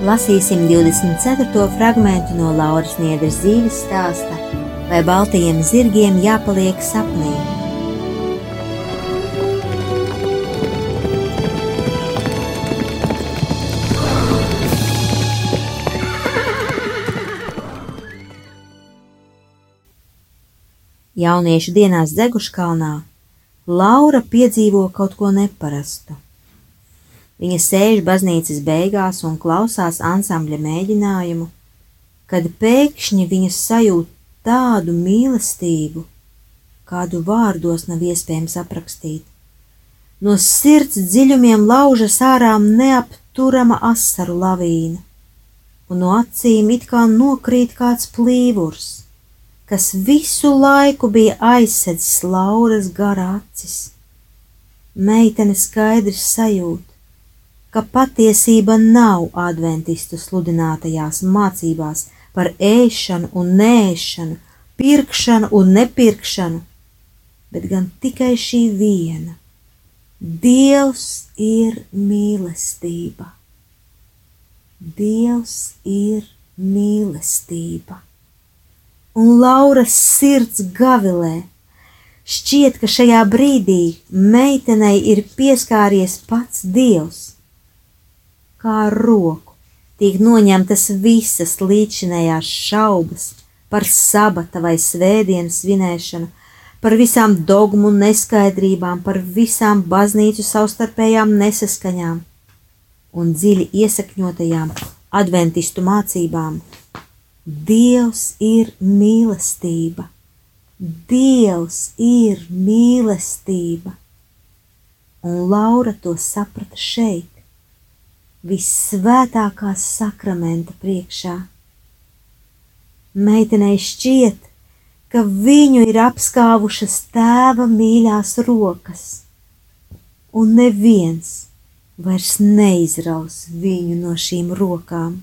Lasīsim 24. fragment no Lauras Niedras dzīves stāsta, vai baltajiem zirgiem jāpaliek sapnī. Jauniešu dienās Zeguškalnā Laura piedzīvo kaut ko neparastu. Viņa sēž baznīcas beigās un klausās ansambļa mēģinājumu, kad pēkšņi viņa sajūt tādu mīlestību, kādu vārdos nav iespējams aprakstīt. No sirds dziļumiem laužas ārā neapturama asaru lavīna, un no acīm it kā nokrīt kāds plīvurs, kas visu laiku bija aizsedzis Lauras garā acis. Meitene skaidrs sajūt, ka patiesība nav adventistu sludinātajās mācībās par ēšanu un nēšanu, pirkšanu un nepirkšanu, bet gan tikai šī viena. Dievs ir mīlestība. Dievs ir mīlestība. Un Lauras sirds gavilē. Šķiet, ka šajā brīdī meitenei ir pieskāries pats Dievs kā ar roku. Tiek noņemtas visas līdzinējās šaubas par sabata vai svētdienas svinēšanu, par visām dogmu neskaidrībām, par visām baznīcu savstarpējām nesaskaņām un dziļi iesakņotajām adventistu mācībām. Dievs ir mīlestība, Dievs ir mīlestība, un Laura to saprata šeit visvētākā sakramenta priekšā. Meitenei šķiet, ka viņu ir apskāvušas tēva mīļās rokas, un neviens vairs neizraus viņu no šīm rokām.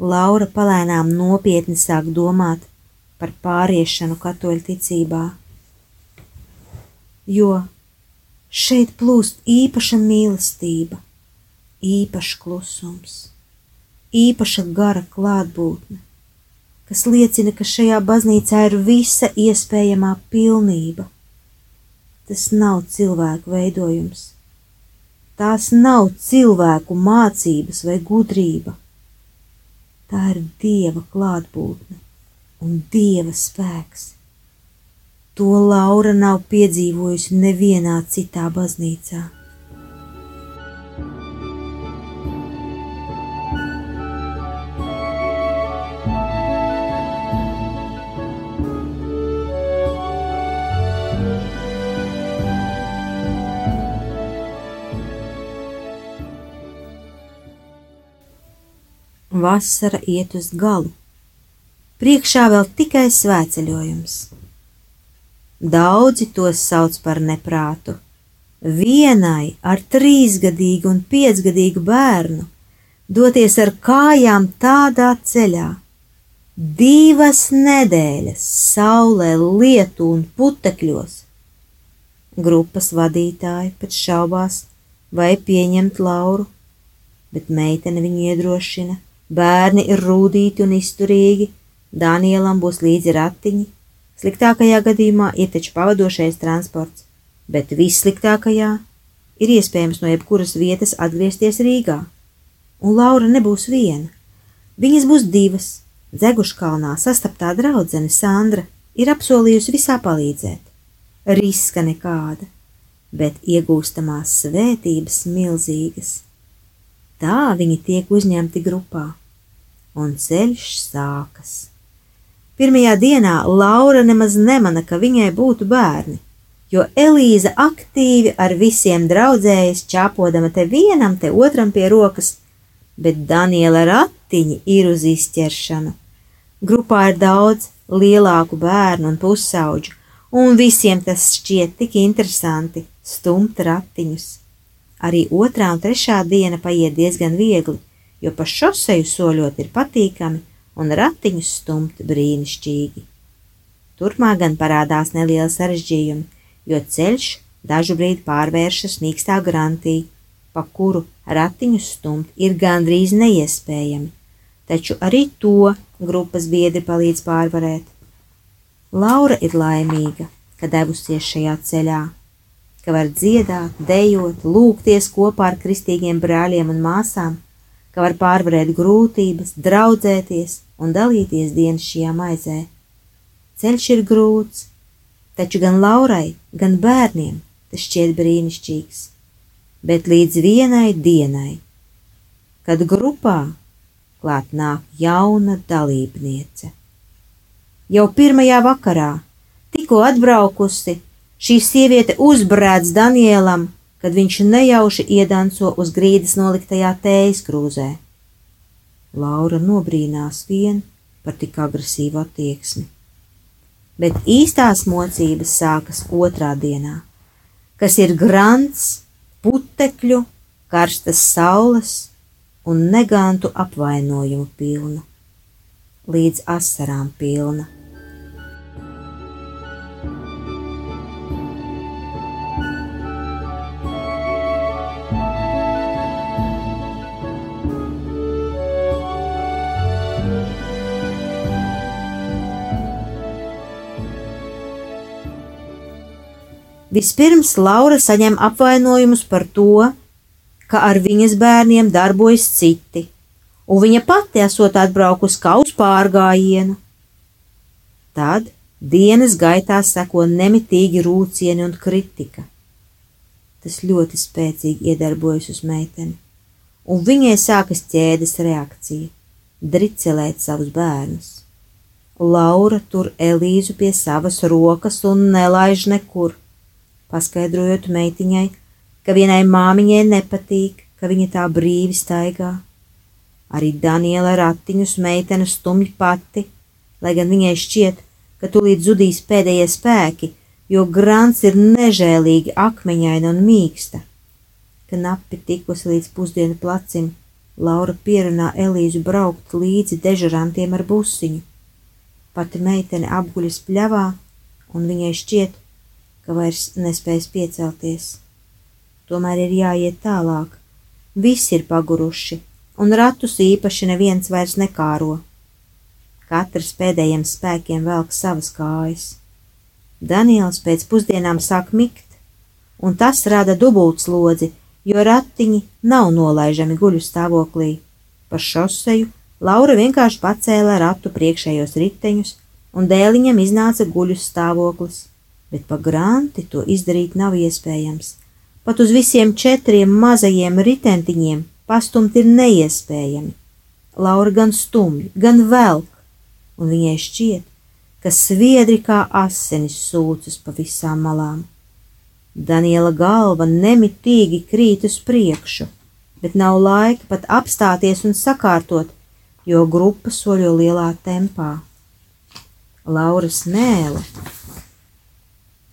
Laura palēnām nopietni sāk domāt par pāriešanu katoļu ticībā, jo šeit plūst īpaša mīlestība īpašs klusums, īpaša gara klātbūtne, kas liecina, ka šajā baznīcā ir visa iespējamā pilnība. Tas nav cilvēku veidojums, tās nav cilvēku mācības vai gudrība. Tā ir dieva klātbūtne un dieva spēks. To Laura nav piedzīvojusi nevienā citā baznīcā. Vasara iet uz galu. Priekšā vēl tikai svēceļojums. Daudzi tos sauc par neprātu. Vienai ar trīsgadīgu un piecgadīgu bērnu doties ar kājām tādā ceļā. Divas nedēļas saulē, lietu un putekļos. Grupas vadītāji pat šaubās, vai pieņemt Lauru, bet meitene viņu iedrošina Bērni ir rūtīti un izturīgi, Danielam būs līdzi ratiņi, sliktākajā gadījumā ir taču pavadošais transports, bet vissliktākajā ir iespējams no jebkuras vietas atgriezties Rīgā. un Laura nebūs viena. Viņas būs divas. Dzeguškalnā sastaptā draudzene Sandra ir apsolījusi visā palīdzēt. Riska nekāda, bet iegūstamās svētības milzīgas. Tā viņi tiek uzņemti grupā, un ceļš sākas. Pirmajā dienā Laura nemaz nemana, ka viņai būtu bērni, jo Elīza aktīvi ar visiem draudzējas, čāpodama te vienam, te otram pie rokas, bet Daniela ratiņi ir uz izķeršanu. Grupā ir daudz lielāku bērnu un pusauģu, un visiem tas šķiet tik interesanti - stumt ratiņus. Arī otrā un trešā diena paiet diezgan viegli, jo pa šoseju soļot ir patīkami un ratiņus stumt brīnišķīgi. Turpmāk gan parādās nelieli sarežģījumi, jo ceļš dažu brīdi pārvēršas mīkstā grantī, pa kuru ratiņus stumt ir gandrīz neiespējami, taču arī to grupas biedri palīdz pārvarēt. Laura ir laimīga, ka devusies šajā ceļā, ka var dziedāt, dejot, lūgties kopā ar kristīgiem brāļiem un māsām, ka var pārvarēt grūtības, draudzēties un dalīties dienas šajā maizē. Ceļš ir grūts, taču gan Laurai, gan bērniem tas šķiet brīnišķīgs, bet līdz vienai dienai, kad grupā klāt nāk jauna dalībniece. Jau pirmajā vakarā, tikko atbraukusi, šī sieviete uzbrēdz Danielam, kad viņš nejauši iedanco uz grīdas noliktajā tējas krūzē. Laura nobrīnās vien par tik agresīvu attieksmi bet īstās mocības sākas otrā dienā, kas ir grants, putekļu, karstas saules un negantu apvainojumu pilna, līdz asarām pilna. Vispirms Laura saņem apvainojumus par to, ka ar viņas bērniem darbojas citi, un viņa pati esot atbraukusi kā uz pārgājienu. Tad dienas gaitā seko nemitīgi rūcieni un kritika. Tas ļoti spēcīgi iedarbojas uz meiteni, un viņai sākas ķēdes reakcija - dricelēt savus bērnus. Laura tur Elīzu pie savas rokas un nelaiž nekur paskaidrojot meitiņai, ka vienai māmiņai nepatīk, ka viņa tā brīvi staigā. Arī Daniela ratiņus meitene stumj pati, lai gan viņai šķiet, ka tūlīt zudīs pēdējie spēki, jo grants ir nežēlīgi akmeņaina un mīksta. Knapi tikusi līdz pusdienu placim, Laura pierunā Elīzu braukt līdzi dežurantiem ar busiņu. Pati meitene apguļas pļavā, un viņai šķiet, ka vairs nespējas piecelties. Tomēr ir jāiet tālāk. Visi ir paguruši, un ratus īpaši neviens vairs nekāro. Katrs pēdējiem spēkiem velk savas kājas. Daniels pēc pusdienām sāk mikt, un tas rada dubultslodzi, jo ratiņi nav nolaižami guļu stāvoklī. Pa šoseju Laura vienkārši pacēla ratu priekšējos riteņus, un dēliņam iznāca guļu stāvoklis bet pa granti to izdarīt nav iespējams. Pat uz visiem četriem mazajiem ritentiņiem pastumt ir neiespējami. Laura gan stumj, gan velk, un viņai šķiet, ka sviedri kā asinis sūcas pa visām malām. Daniela galva nemitīgi krīt uz priekšu, bet nav laika pat apstāties un sakārtot, jo grupa soļo lielā tempā. Lauras mēle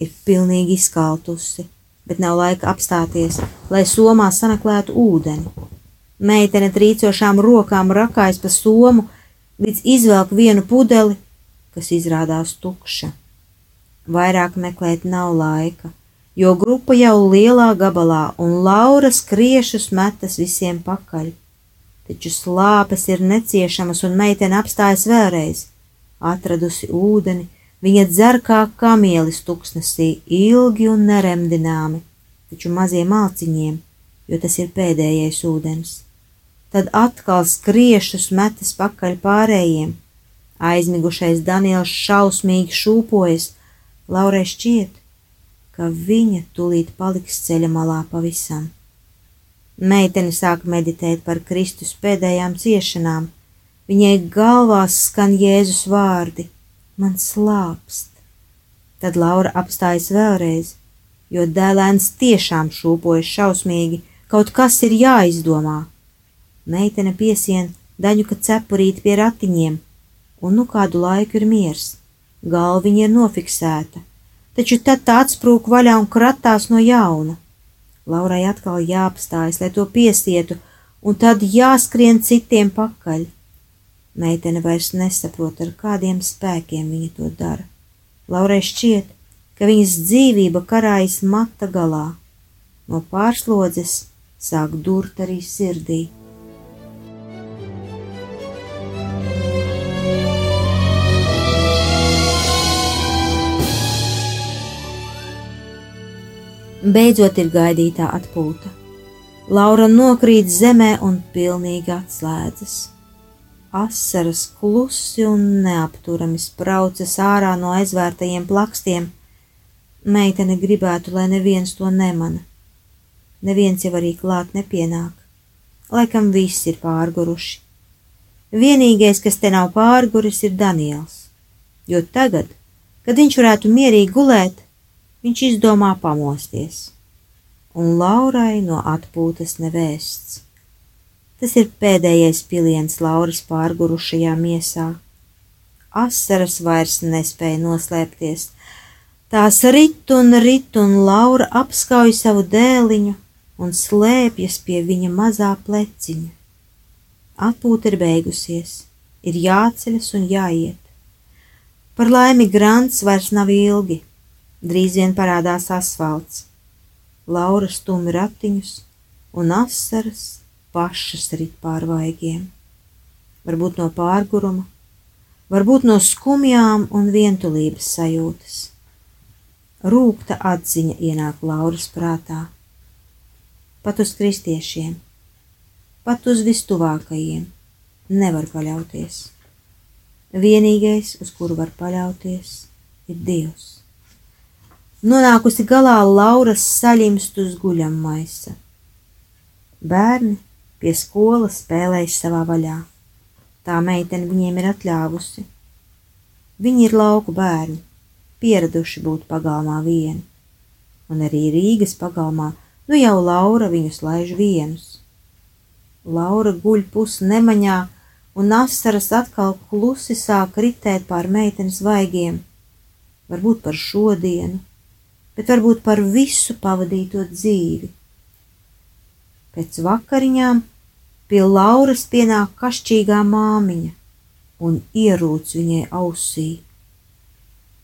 ir pilnīgi izkaltusi, bet nav laika apstāties, lai somā sameklētu ūdeni. Meitene trīcošām rokām rakājas pa somu, līdz izvelk vienu pudeli, kas izrādās tukša. Vairāk meklēt nav laika, jo grupa jau lielā gabalā un Laura skriešus metas visiem pakaļ. Taču slāpes ir neciešamas un meitene apstājas vēlreiz, atradusi ūdeni, Viņa dzer kā kamielis tuksnesī, ilgi un neremdināmi, taču maziem malciņiem, jo tas ir pēdējais ūdens. tad atkal skriešus metas pakaļ pārējiem. Aizmigušais Daniels šausmīgi šūpojas, Laurai šķiet, ka viņa tūlīt paliks ceļa malā pavisam. Meitene sāk meditēt par Kristus pēdējām ciešanām. Viņai galvā skan Jēzus vārdi: Man slāpst. Tad Laura apstājas vēlreiz, jo dēlēns tiešām šūpojas šausmīgi, kaut kas ir jāizdomā. Meitene piesien daņuka cepurīt pie ratiņiem, un nu kādu laiku ir miers. Galviņa ir nofiksēta, taču tad tā atsprūk vaļā un kratās no jauna. Laurai atkal jāapstājas, lai to piesietu, un tad jāskrien citiem pakaļ. Meitene vairs nesaprot, ar kādiem spēkiem viņa to dara. Laurai šķiet, ka viņas dzīvība karājas mata galā. No pārslodzes sāk durt arī sirdī. Beidzot ir gaidītā atpūta. Laura nokrīt zemē un pilnīgi atslēdzas. Asaras klusi un neapturami spraucas ārā no aizvērtajiem plakstiem. Meitene gribētu, lai neviens to nemana. Neviens jau arī klāt nepienāk. Laikam viss ir pārguruši. Vienīgais, kas te nav pārguris, ir Daniels, jo tagad, kad viņš varētu mierīgi gulēt, viņš izdomā pamosties, un Laurai no atpūtas nevēsts. Tas ir pēdējais piliens Lauras pārgurušajā miesā. Asaras vairs nespēja noslēpties. Tās rit un rit, un Laura apskauj savu dēliņu un slēpjas pie viņa mazā pleciņa. Atpūta ir beigusies, ir jāceļas un jāiet. Par laimi grants vairs nav ilgi, Drīz vien parādās asfalts. Laura stūmi ratiņus, un asaras pašas rit pār vaigiem. Varbūt no pārguruma, varbūt no skumjām un vientulības sajūtas. Rūkta atziņa ienāk Lauras prātā. Pat uz kristiešiem, pat uz vistuvākajiem nevar paļauties. Vienīgais, uz kuru var paļauties, ir Dievs. Nonākusi galā Lauras saļimst uz guļammaisa. Bērni pie skolas spēlējas savā vaļā. Tā meitene viņiem ir atļāvusi. Viņi ir lauku bērni, pieraduši būt pagalmā vieni, un arī Rīgas pagalmā nu jau Laura viņus laiž vienus. Laura guļ pus nemaņā, un asaras atkal klusi sāk ritēt pār meitenes vaigiem, varbūt par šodienu, bet varbūt par visu pavadīto dzīvi. Pēc vakariņām pie Lauras pienāk kašķīgā māmiņa un ierūc viņai ausī.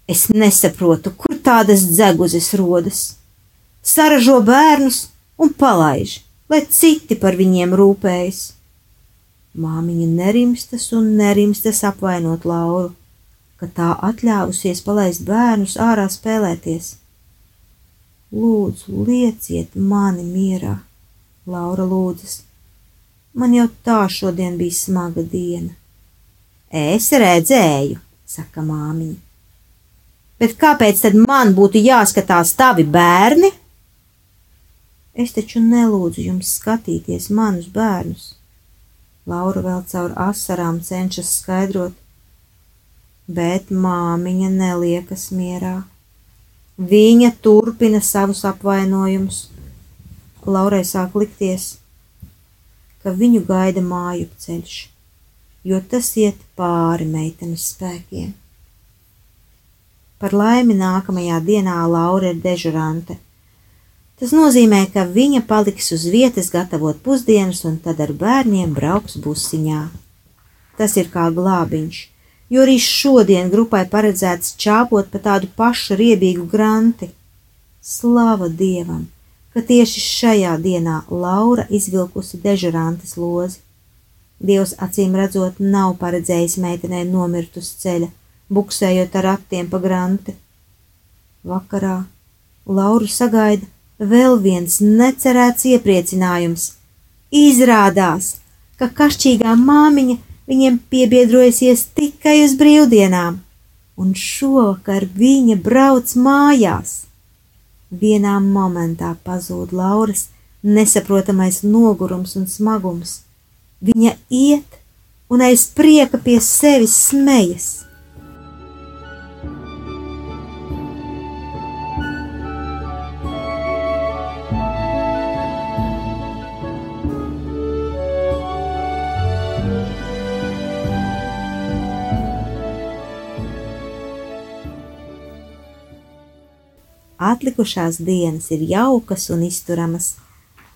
Es nesaprotu, kur tādas dzeguzes rodas. Saražo bērnus un palaiž, lai citi par viņiem rūpējas. Māmiņa nerimstas un nerimstas apvainot Lauru, ka tā atļāvusies palaist bērnus ārā spēlēties. Lūdzu, lieciet mani mierā, Laura lūdzas. Man jau tā šodien bija smaga diena. Es redzēju, saka māmiņa. Bet kāpēc tad man būtu jāskatās tavi bērni? Es taču nelūdzu jums skatīties manus bērnus. Laura vēl caur asarām cenšas skaidrot, bet māmiņa neliekas mierā. Viņa turpina savus apvainojumus. Laurai sāk likties, ka viņu gaida māju ceļš, jo tas iet pāri meitenes spēkiem. Par laimi nākamajā dienā Laura ir dežurante. Tas nozīmē, ka viņa paliks uz vietas gatavot pusdienas un tad ar bērniem brauks busiņā. Tas ir kā glābiņš, jo arī šodien grupai paredzēts čāpot pa tādu pašu riebīgu granti. Slava Dievam, ka tieši šajā dienā Laura izvilkusi dežurantes lozi. Dievs acīm redzot nav paredzējis meitenei nomirt uz ceļa, buksējot ar ratiem pa granti. Vakarā Lauru sagaida vēl viens necerēts iepriecinājums. Izrādās, ka kašķīgā māmiņa viņiem piebiedrojusies tikai uz brīvdienām, un šovakar viņa brauc mājās. Vienā momentā pazūd Lauras nesaprotamais nogurums un smagums. Viņa iet un aiz prieka pie sevis smejas. Atlikušās dienas ir jaukas un izturamas.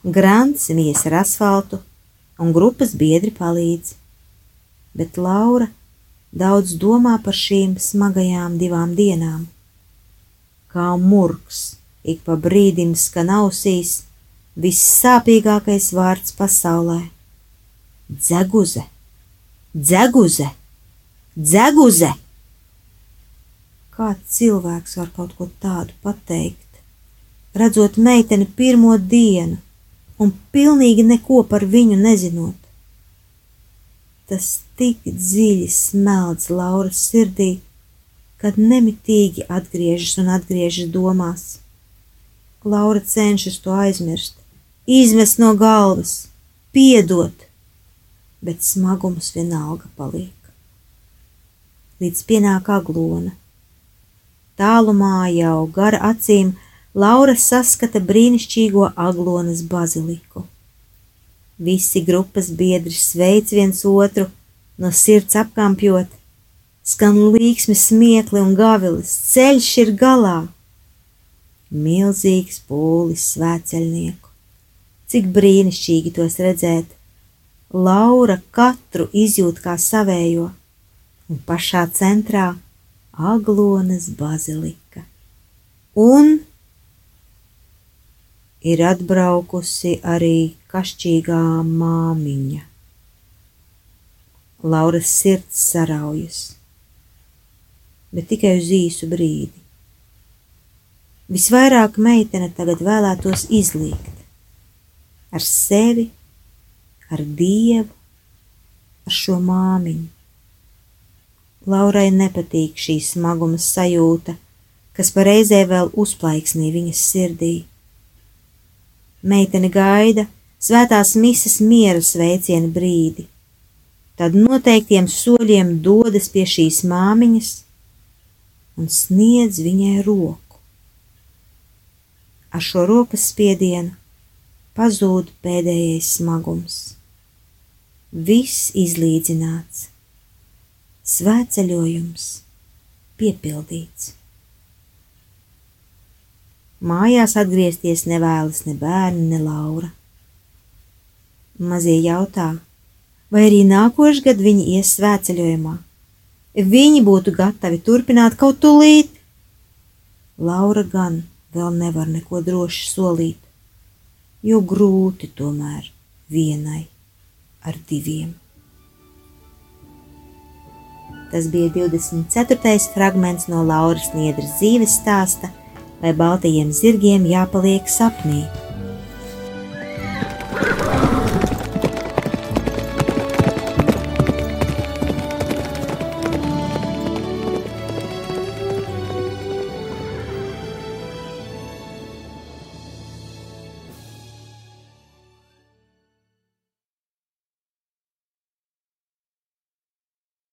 Grants mies ar asfaltu, un grupas biedri palīdz. Bet Laura daudz domā par šīm smagajām divām dienām. Kā murgs ik pa brīdim skan ausīs vissāpīgākais vārds pasaulē - dzeguze, dzeguze, dzeguze! Kā cilvēks var kaut ko tādu pateikt, redzot meiteni pirmo dienu un pilnīgi neko par viņu nezinot? Tas tik dziļi smeldz Lauras sirdī, kad nemitīgi atgriežas un atgriežas domās. Laura cenšas to aizmirst, izmest no galvas, piedot, bet smagums vienalga paliek. Līdz pienāk aglona Tālumā jau gara acīm Laura saskata brīnišķīgo aglonas baziliku. Visi grupas biedri sveic viens otru, no sirds apkampjot, skan līksmi, smiekli un gavilis, ceļš ir galā. Milzīgs pūlis svēceļnieku. Cik brīnišķīgi tos redzēt! Laura katru izjūt kā savējo, un pašā centrā Aglonas bazilika. Un ir atbraukusi arī kašķīgā māmiņa. Lauras sirds saraujas, bet tikai uz īsu brīdi. Visvairāk meitene tagad vēlētos izlīgt ar sevi, ar dievu, ar šo māmiņu. Laurai nepatīk šī smaguma sajūta, kas pareizē vēl uzplaiksnī viņas sirdī. Meitene gaida svētās mises miera sveiciena brīdi, tad noteiktiem soļiem dodas pie šīs māmiņas un sniedz viņai roku. Ar šo rokas spiedienu pazūd pēdējais smagums. Viss izlīdzināts svētceļojums piepildīts. Mājās atgriezties nevēlas ne bērni, ne Laura. Mazie jautā, vai arī nākošais gads viņi ies svētceļojumā. Viņi būtu gatavi turpināt kaut tūlīt. Laura gan vēl nevar neko droši solīt, jo grūti tomēr vienai ar diviem. Tas bija 24. fragments no Lauras Niedras dzīves stāsta, vai baltajiem zirgiem jāpaliek sapnī.